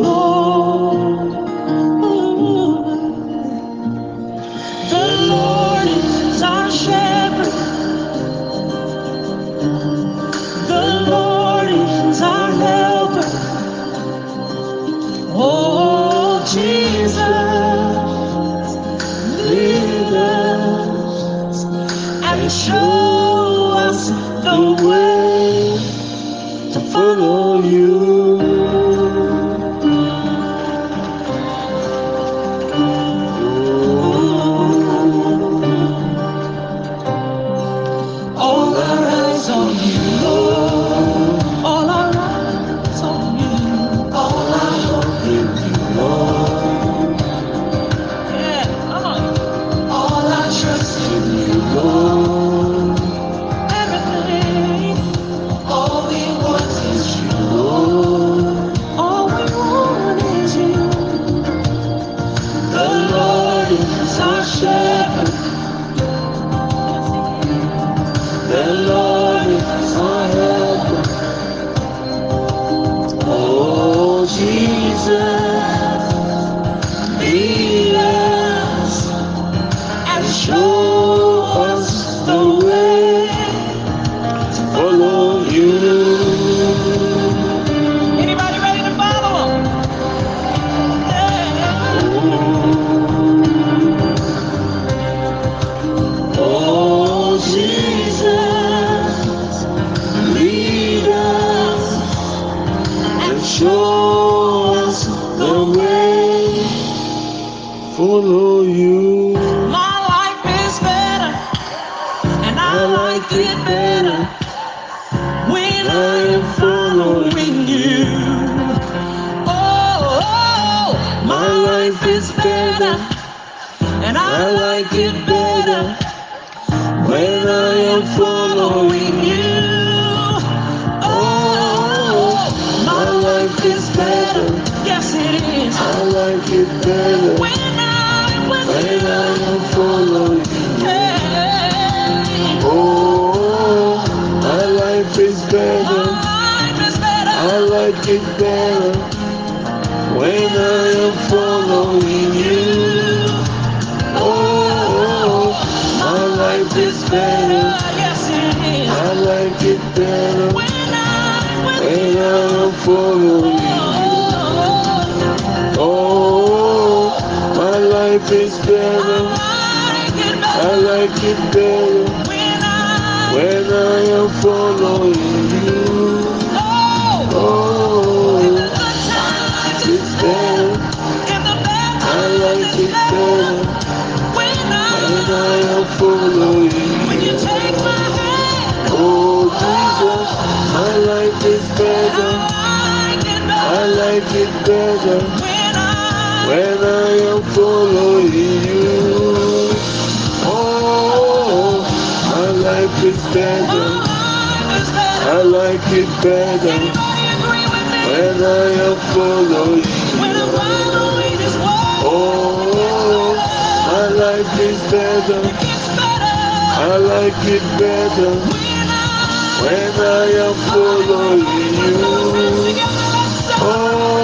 Lord. And I like it better when I am following you. Oh, oh my life is better. Yes, it is. I like it better when I when I am following you. Oh, my life is better. I like it better when I better. Yes, it is. I like it better when I, when I am following you. Oh, my life is better. I like it better when I am following Oh, better. I like it better when I am following you. Oh, my life is better. I like it better when I am following you. Oh,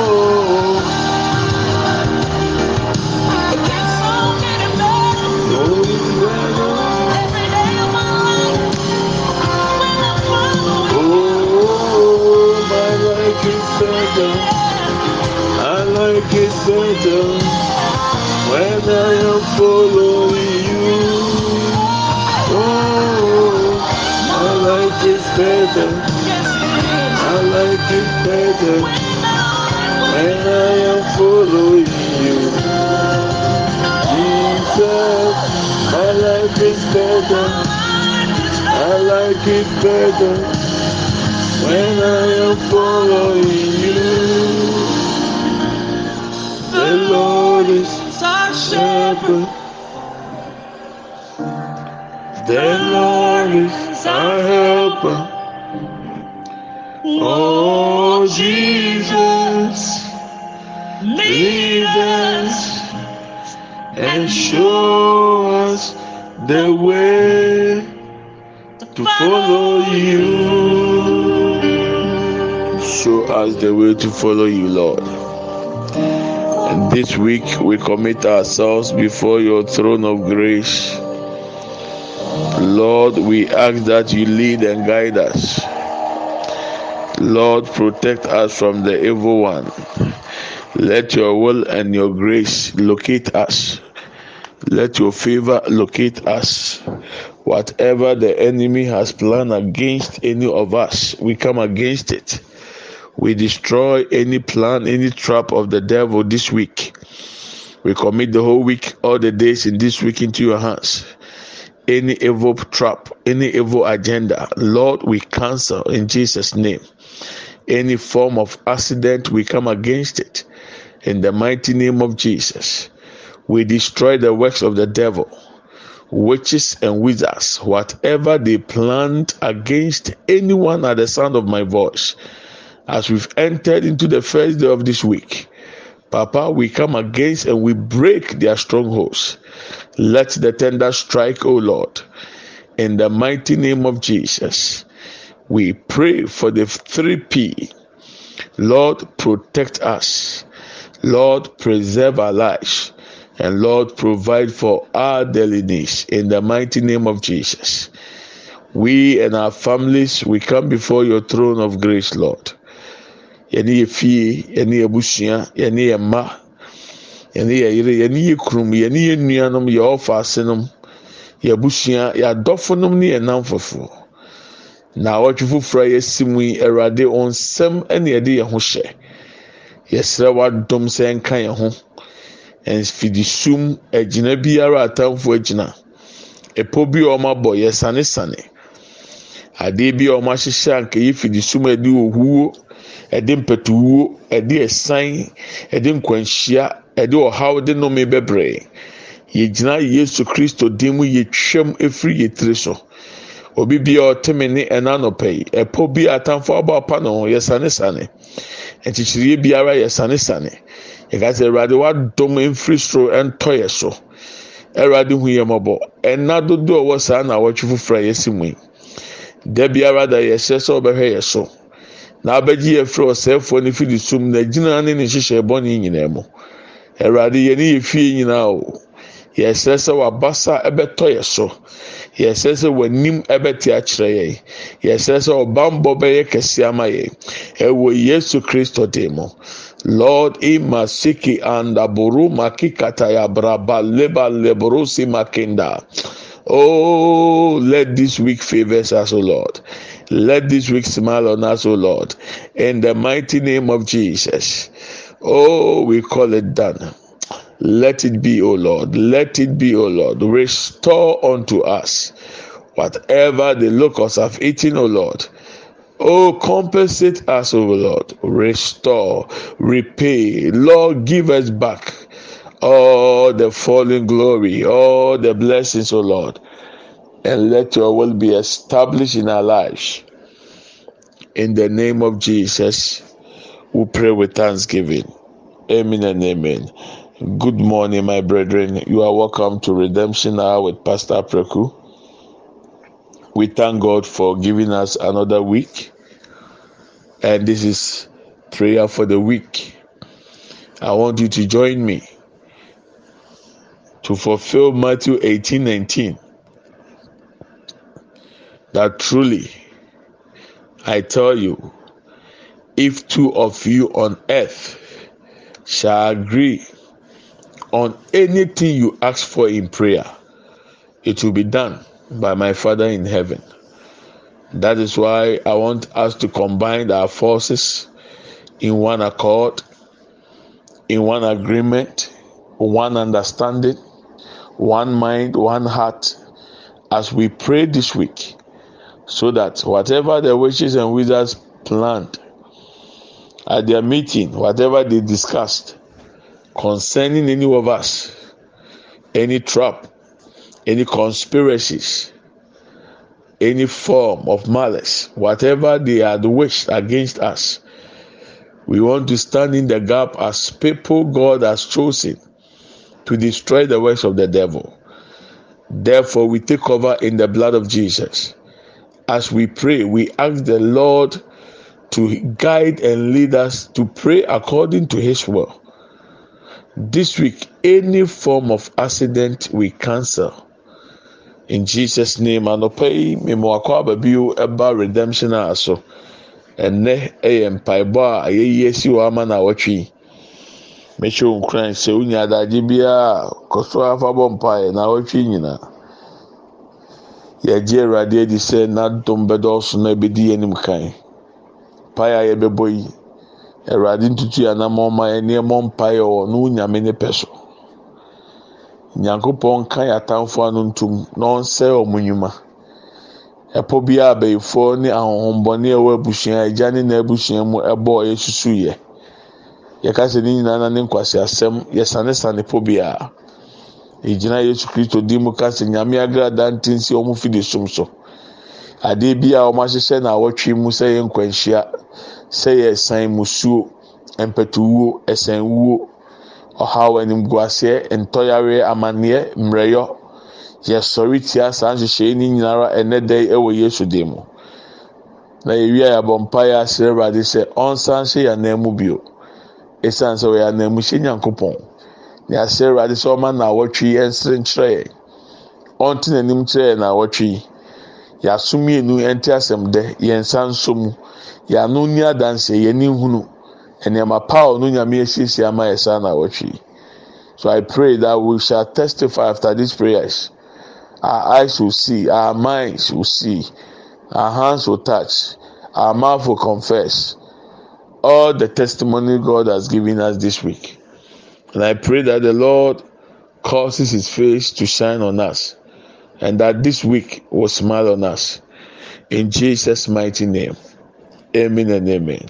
better when I am following you. Oh, my life is better. I like it better when I am following you. Jesus, my life is better. I like it better when I am following you. The Lord is our shepherd. The Lord is our helper. Oh, Jesus, lead us and show us the way to follow you. Show us the way to follow you, Lord. This week we commit ourselves before your throne of grace. Lord, we ask that you lead and guide us. Lord, protect us from the evil one. Let your will and your grace locate us. Let your favor locate us. Whatever the enemy has planned against any of us, we come against it. We destroy any plan, any trap of the devil this week. We commit the whole week, all the days in this week into your hands. Any evil trap, any evil agenda, Lord, we cancel in Jesus' name. Any form of accident, we come against it. In the mighty name of Jesus, we destroy the works of the devil, witches and wizards, whatever they planned against anyone at the sound of my voice. As we've entered into the first day of this week, Papa, we come against and we break their strongholds. Let the tender strike, O Lord. In the mighty name of Jesus, we pray for the 3P. Lord, protect us. Lord, preserve our lives. And Lord, provide for our daily needs. In the mighty name of Jesus. We and our families, we come before your throne of grace, Lord. Yɛne yɛ fie yɛne yɛ busua yɛne yɛ mma yɛne yɛ yere yɛne yɛ kurum yɛne yɛ nuanom yɛ ɔfa asenom yɛ busua yɛ adɔfonom ne yɛ namfofoɔ na awɔtwe foforɔ a yɛsi mu yi awurade nsɛm ɛna yɛde yɛn ho hyɛ yɛsrɛ wadom sɛ nka yɛn ho mfidisum agyina biara atamfo agyina ɛpɔ bi a wɔn abɔ yɛsanesane adeɛ bi a wɔn ahyehyɛ anka yɛ fidisum a ɛde owuo ɛde mpɛtuwuo ɛde ɛsan ɛde nkwanhyia ɛde ɔhaw de nnome bɛbrɛ. Yɛgyina yesu kristo dim mu yɛtwam efiri yɛ tiri so. Obi bia ɔtemi ne ɛna nɔpɛ yi ɛpɔ bi atamfo abɔ apa ne ho yɛsanesane nkyekyeree biara yɛsanesane yɛka awurade wadɔm mfiri soro ɛntɔ yɛ so. Awurade hu yɛ mɔbɔ ɛna dodo a ɔwɔ saa na awɔtwe foforɔ yɛsi mu yi. Da biara yɛhyɛ sɛ ɔbɛhwɛ yɛ so. Na abɛgye yɛ firi ɔsɛefoɔ ne fidi sum na gyina ne ne nhyehyɛ bɔne nyinaa mu awurade yɛne yɛ fie nyinaa o yɛsrɛ sɛ wabasa ɛbɛtɔ yɛ so. Yɛsrɛ sɛ w'anim ɛbɛte akyerɛ yɛn yɛsrɛ sɛ ɔbambɔ bɛyɛ kɛse ama yɛn ɛwɔ yesu kristo dim mu lord imasiki andaburu makikataya braba leba leborosi makinda oh let this week favors us o lord let this week smile on us, O Lord. In the mighty name of Jesus. Oh, we call it done. Let it be, O Lord. Let it be, O Lord. Restore unto us whatever the locusts have eaten, O Lord. Oh, compensate us, O Lord. Restore, repay. Lord, give us back all the fallen glory, all the blessings, O Lord and let your will be established in our lives. In the name of Jesus, we pray with thanksgiving. Amen and amen. Good morning, my brethren. You are welcome to Redemption Hour with Pastor Preku. We thank God for giving us another week. And this is prayer for the week. I want you to join me to fulfill Matthew 18 19 that truly, I tell you, if two of you on earth shall agree on anything you ask for in prayer, it will be done by my Father in heaven. That is why I want us to combine our forces in one accord, in one agreement, one understanding, one mind, one heart, as we pray this week so that whatever the witches and wizards planned at their meeting, whatever they discussed concerning any of us, any trap, any conspiracies, any form of malice, whatever they had wished against us. We want to stand in the gap as people God has chosen to destroy the works of the devil. Therefore, we take cover in the blood of Jesus. As we pray, we ask the Lord to guide and lead us to pray according to His will. This week, any form of accident we cancel. In Jesus' name, anɔpa yi, mmemme wakɔ aba bio ɛba redemption a so. Ɛnɛ ɛyɛ mpaebɔ a yɛyi esi wɔ ama na. Mehyɛ wo nkuran sɛ wonya adagye biara kɔ so afa bɔ mpaeɛ na awɔtwe nyinaa. Yɛgye Awurade adi sɛ n'adom bɛdɔɔso na ebedi anim kan. Mpaeɛ a yɛbɛbɔ yi, Awurade ntutu yɛ anam ma yɛ nneɛma mpaeɛ wɔ no nyame ne pɛ so. Nyankopɔn ka yɛ atamfo ano ntom na ɔnsɛe wɔn nnwuma. Ɛpɔ bi a abayifoɔ ne ahohombɔne a ɛwɔ abusua agya ne n'abusua mu ɛbɔ yɛsusu yɛ. Yɛka sɛ ne nyinaa na ne nkwasiasɛm yɛsanesane po biara. Egyina Yesu Kristo din mu ka sɛ nyame agrada nti nsi wɔn fidi som so. Adeɛ bi a wɔn ahyehyɛ na awɔtwe mu sɛ yɛ nkwanhyia, sɛ yɛ san musuo, mpɛtuwuo, ɛsɛnwuo, ɔhaw animguaseɛ, ntɔyareɛ, amanneɛ, mmerɛyɔ. Yɛsɔre tia saa nhyehyɛe ne nyinara ɛnɛ yi ɛwɔ Yesu din mu. Na yɛwie a yɛabɔ mpaeɛ asrɛ Awurade sɛ ɔnsan hyɛ yɛn anan mu bio. Esiane sɛ ɔyɛ ananmuhyɛ Nyankopɔn. Na yɛasrɛ Awurade sɛ ɔma na awɔtwe yi ɛnsere nkyerɛ yɛn. Ɔnte n'anim kyerɛ yɛn na awɔtwe yi. Yɛaso mmienu ɛnte asɛm dɛ, yɛn nsa nso mu. Yɛano nni adanseɛ, yɛn ani nhunu. Nneɛma pa a ɔno Nyame asiesie ama yɛ saa na awɔtwe yi. So I pray that we shall testify after these prayers. Our eyes will see, our minds will see, our hands will touch, our mouth will confess all the testimony God has given us this week. And I pray that the Lord causes his face to shine on us and that this week will smile on us. In Jesus' mighty name. Amen and amen.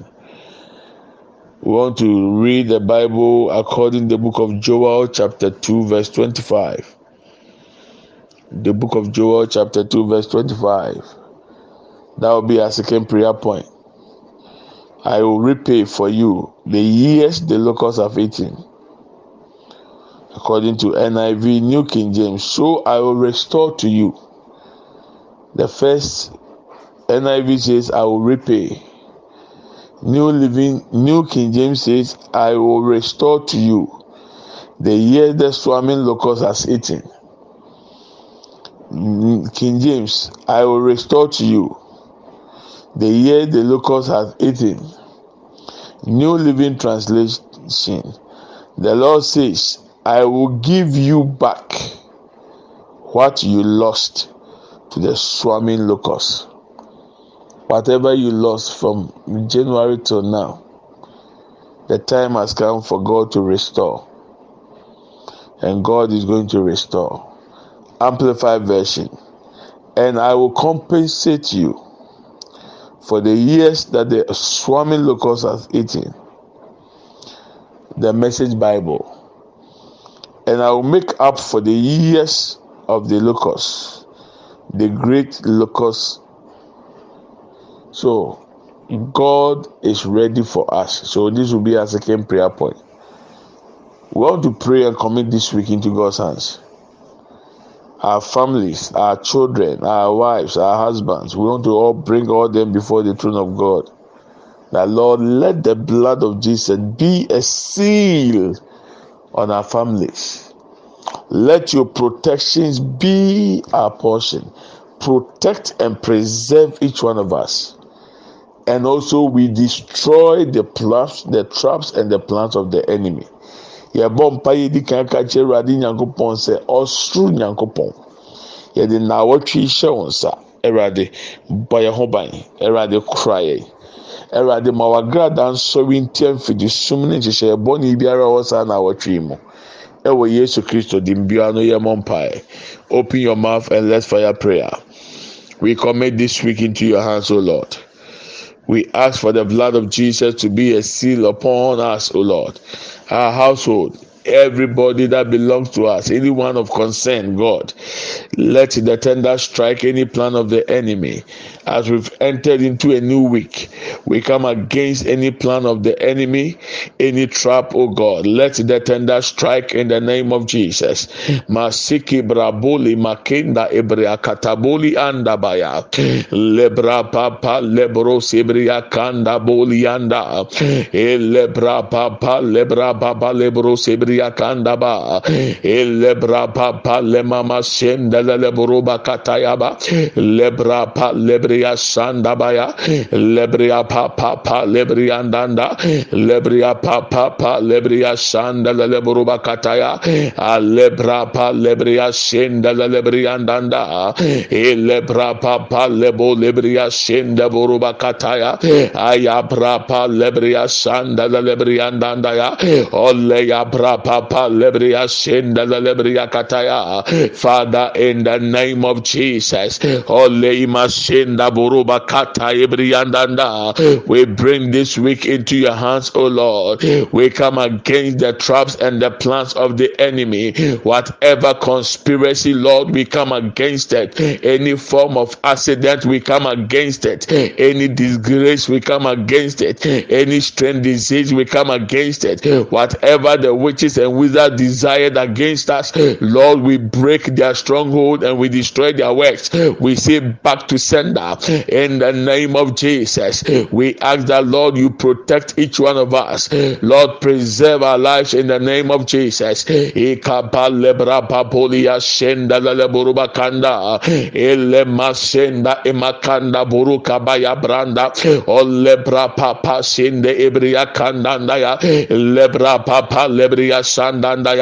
We want to read the Bible according to the book of Joel, chapter 2, verse 25. The book of Joel, chapter 2, verse 25. That will be our second prayer point. I will repay for you the years the locusts have eaten. According to NIV, New King James, so I will restore to you. The first NIV says, I will repay. New Living, New King James says, I will restore to you the year the swarming locust has eaten. King James, I will restore to you the year the locust has eaten. New Living Translation, the Lord says, I will give you back what you lost to the swarming locust. Whatever you lost from January till now, the time has come for God to restore. And God is going to restore. Amplified version. And I will compensate you for the years that the swarming locust has eaten. The Message Bible. And I will make up for the years of the locust, the great locust. So, God is ready for us. So, this will be our second prayer point. We want to pray and commit this week into God's hands. Our families, our children, our wives, our husbands, we want to all bring all them before the throne of God. That Lord, let the blood of Jesus be a seal on our families. Let your protections be our portion. Protect and preserve each one of us. And also, we destroy the traps, the traps and the plans of the enemy. Yɛbɔ mpa yɛ di kan ka kyerɛ awurade nyankopɔn sɛ ɔsoro nyankopɔn. Yɛde naawɔtwe hyɛ wɔn nsa. Awurade bɔ yɛn ho ban. Awurade kora yɛn. Awurade ma wagrada nsɔre ntia mfidi sum ne nhyehyɛ bɔne biara a ɔwɔ saa naawɔtwe yi mu. Ɛwɔ yesu kristo dim biara no yɛ mɔ mpae. Open your mouth and let's fire prayer. We commit this week into your hands o lord. We ask for the blood of Jesus to be a seal upon us, O Lord, household, everybody that belongs to us, anyone of concern, God. Let the tender strike any plan of the enemy. As we've entered into a new week, we come against any plan of the enemy, any trap, oh God. Let the tender strike in the name of Jesus. Masiki braboli ebrea kataboli andabaya. Lebra papa lebro sebria kanda. Elebra papa lebra lebro sebria kanda ba. Elebra papa lemama shenda lebro bakatayaba. Lebra pa lebria sanda baya. Lebria papa pa lebria andanda. Lebria papa pa lebria sanda lebro bakataya. Alebra pa lebria shenda lebria andanda. Elebra papa lebo lebria shenda boruba kataya. Ayabra pa lebria sanda lebria andanda ya. Papa. Father, in the name of Jesus, Ole imashinda boruba kata ebriandanda. We bring this week into your hands, O Lord. We come against the traps and the plans of the enemy. Whatever conspiracy, Lord, we come against it. Any form of accident, we come against it. Any disgrace, we come against it. Any strange disease, we come against it. Whatever the witches and wizards desired against us, eh. Lord, we break their stronghold and we destroy their works. Eh. We say back to sender. Eh. In the name of Jesus. We ask that, Lord, you protect each one of us. Lord, preserve our lives in the name of Jesus. Ikapa lebra papolia shenda leleburuba kanda ele masenda emakanda buruka baya branda o papa shende ebria kandanda ya lebra papa lebria sandanda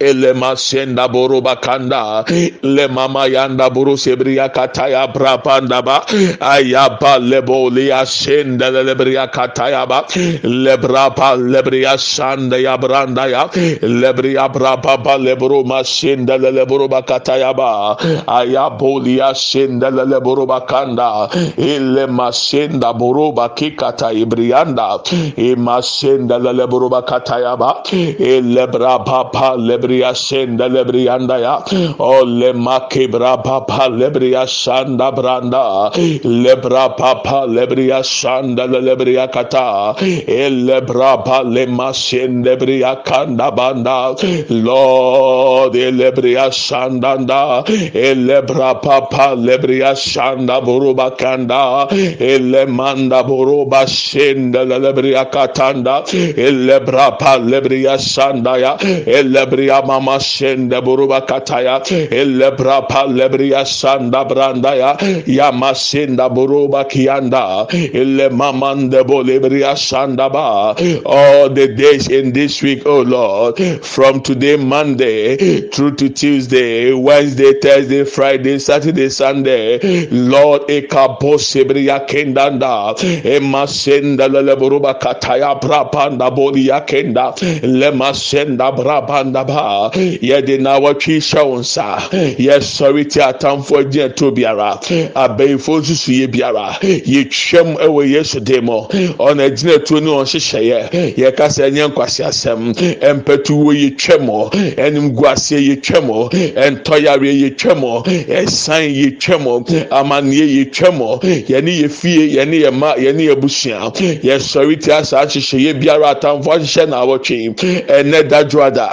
ya ele masenda buru bakanda. Le mama yanda buru sebriya kataya brapanda ba. Ayaba lebo liya shenda lebriya kataya ba. Lebrapa lebriya shanda ya branda ya. Lebriya brapa ba lebru masenda lebru bakataya ba. Ayabo liya shenda lebru bakanda. Ele masenda buru bakikata ibrianda. E masenda lebru bakataya ba. Ele brapa lebru lebria senda lebrianda ya o le makebra papa lebria sanda branda. Lebra papa lebria sanda lebria kata. E lebra pa le masende lebria kanda banda. Lord e lebria sandanda e lebra papa lebria sanda buruba kanda. E le manda buruba senda lebria katanda. E lebra pa lebria sanda ya. E lebria mama shende buruba kataya elebra pa lebria sanda branda ya ya masenda buruba kianda ele mamande bolebria sanda ba. All the days in this week oh lord from today monday through to tuesday wednesday thursday friday saturday sunday lord ekabo sebria kendanda emasenda leleburuba kataya brapanda bolia kenda lemasenda brabanda ba yɛde na wɔtwe hyɛ wo nsa. Yɛsɔre ti atamfo agyina to biara. Abɛnfo nsusu yɛ biara. Yɛtwam ɛwɔ yesu de mu. Ɔna gyina to ne ɔhyehyɛeɛ yɛkasa ɛnyɛ nkwasi asɛm mpɛtuwo yɛtwam. Ɛnim guaseɛ yɛtwam. Ɛntɔyareɛ yɛtwam. Ɛsan yɛtwam. Amanneɛ yɛtwam. Yɛne yɛ fie yɛne yɛ ma yɛne yɛ busua. Yɛsɔre ti asa ahyehyɛ yɛ biara. Atamfo ahyehyɛ na awɔtwe ɛnɛ dadwoada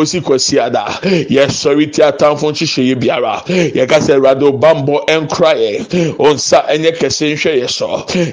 ekosi kosi ada. Yɛsɔre ti atamfo nhyehyɛ yɛ biara. Yɛkasa awurade ɔbambɔ ɛnkora yɛ ɔnsa ɛnyɛ kɛse nhwɛ yɛ sɔ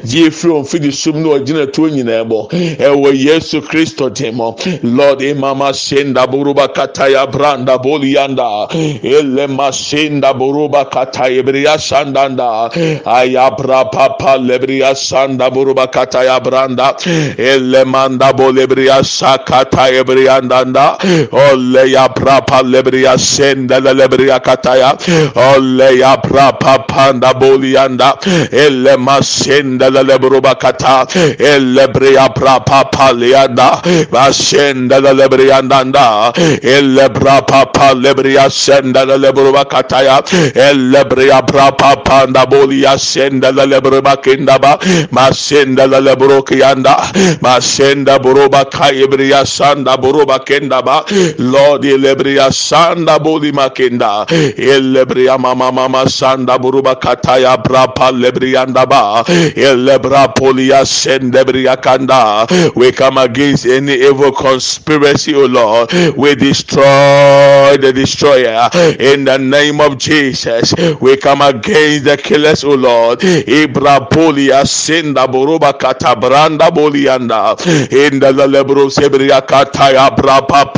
gye efiri ɔnfidi sum na ɔgyina tuo nyinaa bɔ ɛwɔ yesu kristo dim lord emama senda buruba kataya branda boliyanda elema senda buruba kataya briya sandanda ayabra papa lebriya sanda buruba kataya branda. Elemanda bolebriya sakata ebriyandanda o ole ya prapa lebria senda lebria kataya. Ole ya prapa panda bolianda ele masenda lebruba kata ele bria prapa palianda masenda lebrianda ele prapa lebria senda lebruba kataya ele bria prapa panda bolia senda lebruba kindaba masenda lebruki anda masenda buruba kaibria sanda buruba kendaba Lord elebria sanda boli makenda. Elebria mama mama sanda buruba kataya brapa lebrianda ba elebra polia sendebria kanda. We come against any evil conspiracy o Lord. We destroy the destroyer. In the name of Jesus we come against the killers o Lord. Ibra polia senda buruba Kata katabranda bolianda. In the lebro sebria kataya brapa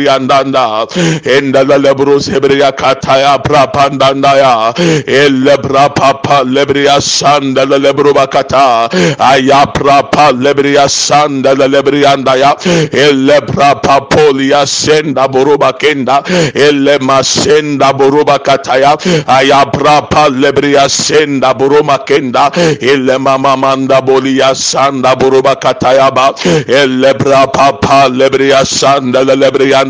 lebriandanda enda la lebros hebria kataya prapandanda ya. Elle prapa lebria sanda la lebro bakata. Aya prapa lebria sanda la lebrianda ya. Elle prapa polia senda buruba kenda elle masenda buruba kataya aya prapa lebria senda buruma kenda elle mama manda bolia sanda buruba kataya ba. Elle prapa lebria sanda la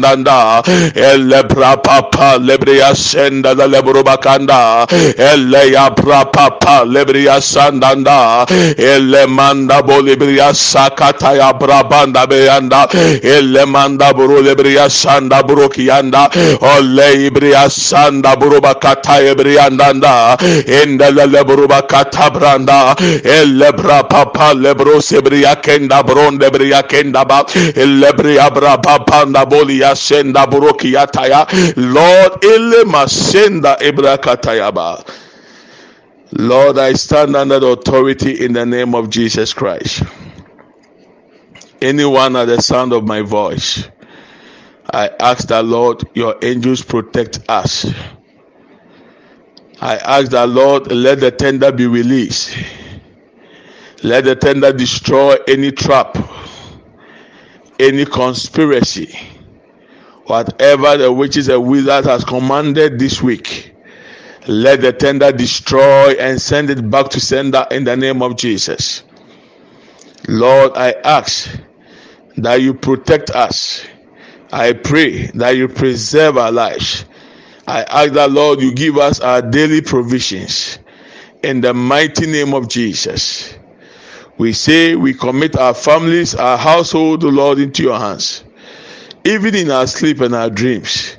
lebriandanda elle prapapa lebria senda la lebrubakanda elle ya prapapa lebria sandanda elle manda bolibria sakata ya brabanda beanda elle manda buru lebria sanda burukianda ole ibria sanda burubakata ebriandanda enda la lebrubakata branda elle prapapa lebro sebria kenda bronde bria kenda ba elle bria brapapa bolia senda buroki yataya. Lord, ele masenda ebrakatayaba. Lord, I stand under the authority in the name of Jesus Christ. Anyone at the sound of my voice, I ask that Lord, your angels protect us. I ask that Lord, let the tender be released. Let the tender destroy any trap, any conspiracy Whatever the witches and wizards has commanded this week, let the tender destroy and send it back to sender in the name of Jesus. Lord, I ask that you protect us. I pray that you preserve our lives. I ask that, Lord, you give us our daily provisions in the mighty name of Jesus. We say we commit our families, our household, Lord, into your hands even in our sleep and our dreams,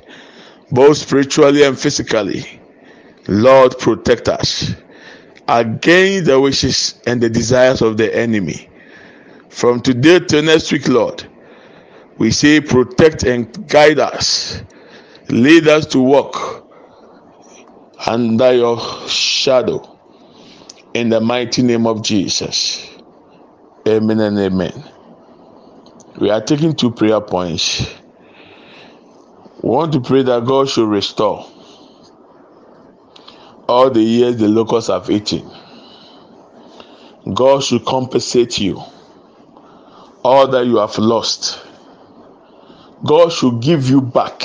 both spiritually and physically. Lord, protect us against the wishes and the desires of the enemy. From today to next week, Lord, we say, protect and guide us, lead us to walk under your shadow. In the mighty name of Jesus. Amen and amen. We are taking two prayer points. We want to pray that God should restore all the years the locusts have eaten. God should compensate you all that you have lost. God should give you back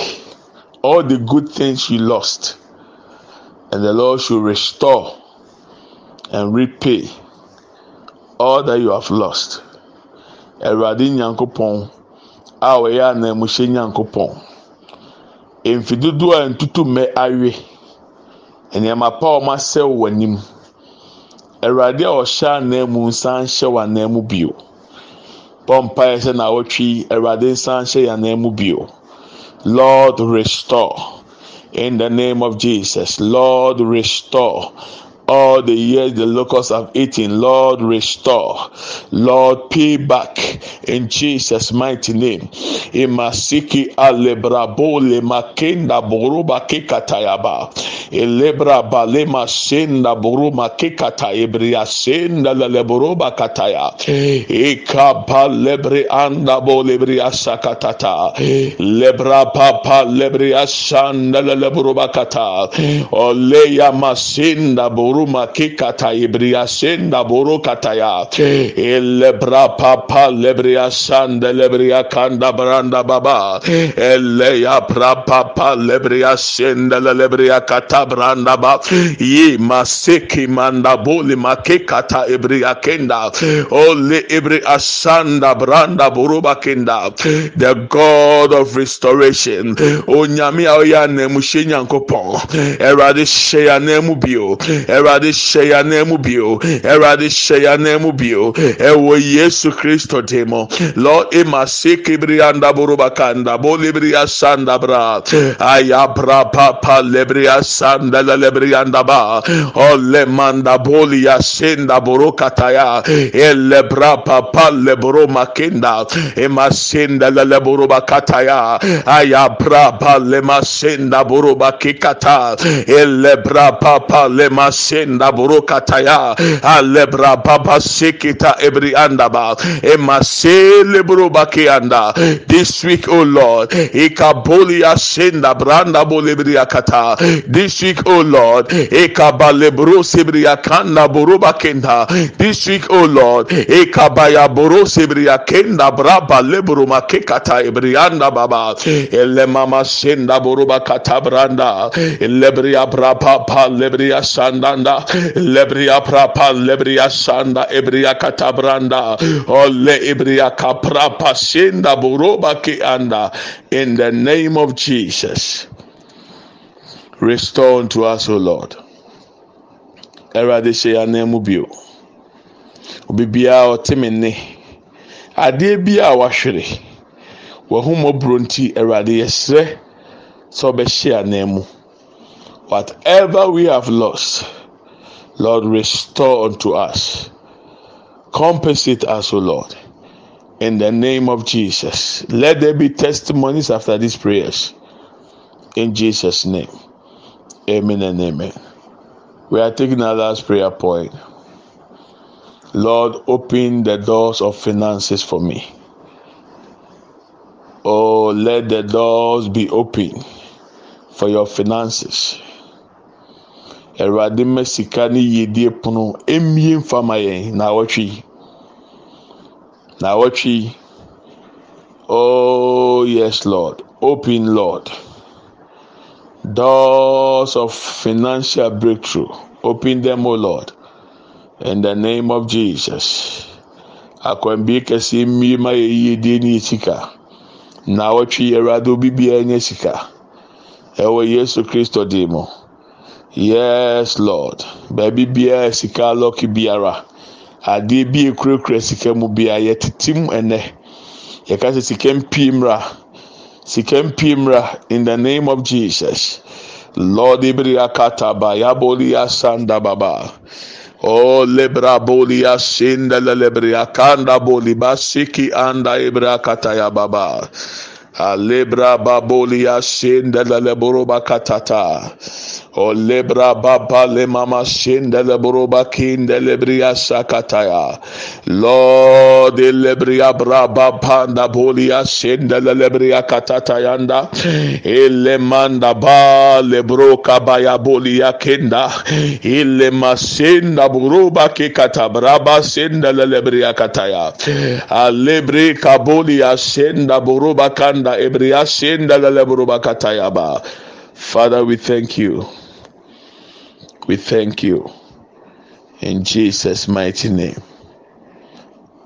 all the good things you lost. And the Lord should restore and repay all that you have lost. Awurade nyankopɔn a ɔyɛ ananmuhyɛ nyankopɔn. Mfi dodoɔ a ntutu mmɛ awe. Nneɛma pa a wɔn asɛw wɔ anim awurade a ɔhyɛ anan mu nsan hyɛ wɔ anan mu bio. Pɔmpa yɛ sɛ na awɔtwi awurade nsan hyɛ yɛ anan mu bio. Lord restore. In the name of jesus lord restore all the years the locusts have eaten. Lord, restore. Lord, pay back in Jesus' mighty name. Imasiki alebrabole makenda buruba kekatayaba. Elebra balema senda buruma kekata ebria senda leleburuba kataya. Eka lebre anda. Lebra papa lebria sanda leleburuba kata. Oleya buru kikata ibria senda kataya elebra papa lebria sanda lebria kanda branda baba. Eleya pra papa lebria senda lebria kata branda ba. Ye maseki manda boli ibria kenda. Ole ibri asanda branda kenda. The god of restoration. Onyame a ɔyɛ anamuhyɛ nyankopɔn ɛwurade hyɛ yɛ bio ɛwurade hyɛ yɛ anamu bio. Ɛwurade hyɛ yɛ anamu bio. Ɛwɔ yesu kristo dim lord ema seki biri anda buruba kanda boli biri asanda bra. Aya bra papa lebri asanda lebri anda ba. Ole manda boli asenda burukataya ele bra papa lebro makenda. Ema senda lebruba kataya aya bra pa lema senda buruba kikata ele bra papa lema senda burukataya ale bra papa sekita ebri andaba. Ema sele buruba kianda this week oh lord ikaboli asenda branda bolebri akata. This week oh lord ikabalebro sebri akanda buruba kenda this week oh lord ikabaya boro sebri akenda braba lebro makekata ebrianda baba. Ele mama senda buruba kata branda lebria brapa pa lebria sandanda lebria prapa lebria sanda ebria kata branda ole ebria kaprapa senda buruba ki anda in the name of Jesus restore unto us o lord. Ɛwurade hyɛ yɛn anan mu bio obi biara ɔte me nne adeɛ bi a wahwere wɔhomɔburo nti ɛwurade yɛsrɛ sɛ ɔbɛhyɛ anan mu whatever we have lost lord restore unto us compensate us o lord in the name of jesus let there be testimonies after these prayers in jesus name amen and amen we are taking our last prayer point. Lord, open the doors of finances for me. Oh, let the doors be open for your finances. Awurade mma sika ne yiedie pono emie mfama yɛn na awɔtwe na awɔtwe oh yes lord open lord doors of financial breakthrough. Open them, O Lord, in the name of Jesus. Akwambi kɛse mmie ma yɛ yie die ne yɛ sika. Na wɔtwe Awurade obi biara nyɛ sika. Ɛwɔ Yesu Kristo din mu. Yes, Lord. Baabi biara sika lɔki biara. Adeɛ bi ekurakura sika mu biara yɛtete mu ɛnɛ. Yɛka sika mpie sika in the name of jesus lord ibria kataba yabolia sanda baba o lebra bolia sinda lebria kanda boliba siki anda ibra kataya baba alebra babolia sinda leboroba katata. O lebra baba le mama sinda leboroba kinda lebria sakataya. Lord lebria braba panda bolia sinda lebria katata yanda. Ele manda ba lebro kabaya bolia kenda. Ile masinda buruba kikata braba sinda lebria kataya. Alebre kabolia sinda buruba kanda father we thank you we thank you in Jesus' mighty name.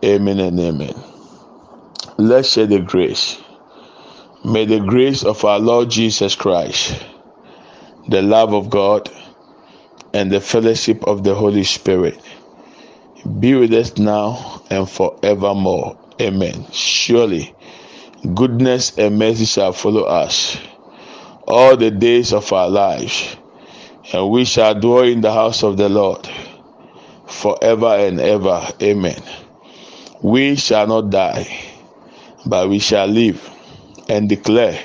Amen and amen. Let's share the grace. May the grace of our Lord Jesus Christ, the love of God, and the fellowship of the Holy Spirit be with us now and forevermore. Amen. Surely, goodness and mercy shall follow us all the days of our lives, and we shall dwell in the house of the Lord forever and ever. Amen. We shall not die, but we shall live and declare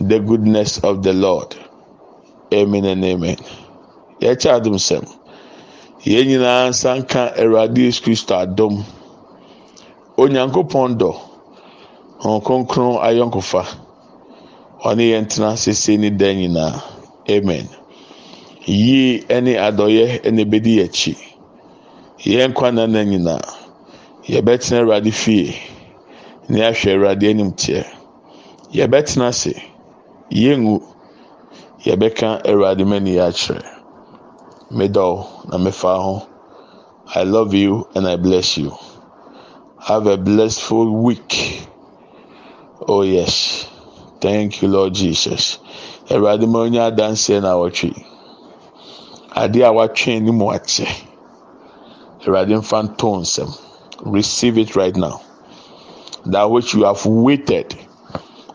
the goodness of the Lord. Amen and amen. Yɛkyɛ adom sɛm. Yɛn nyinaa nsa nka Awurade Yesu Kristo adom. Onyankopɔn dɔ. Wɔn kronkron ayɔnkofa. Ɔne yɛn tena sese ne dan nyinaa. Amen. yie ne adɔyɛ na ebedi akyi yɛn nkwa nana nyinaa yɛbɛtena awurade fie na yɛahwɛ awurade anim teɛ yɛbɛtena ase yɛngu yɛbɛka awurade mani akyerɛ medɔw na mefa ho. I love you and i bless you. Have a blessful week oh yes. Thank you lord jesus. Awurade ma onye adanseɛ na awɔtwe adeɛ a watwe ne mu akyɛ awurade mfa nto nsɛm receive it right now. That which you have waited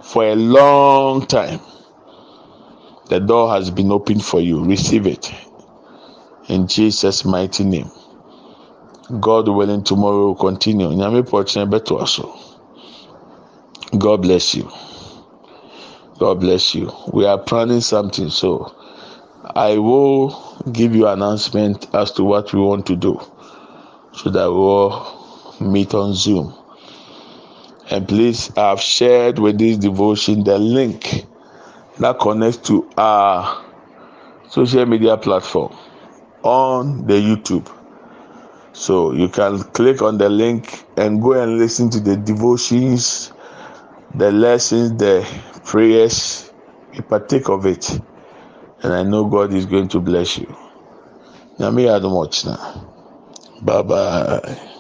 for a long time the door has been opened for you. Receive it. In jesus mighty name. God willing tomorrow will continue. Nyame pɔkyerɛ bɛto aso god bless you. God bless you. We are planning something so i will give you announcement as to what we want to do so that we will meet on zoom. And please i have shared with this devotion the link that connects to our social media platform on the YouTube. So you can click on the link and go and listen to the devotions, the lessons, the prayers. You partake of it. And I know God is going to bless you. Nyame adom ɔkyena. Bye bye.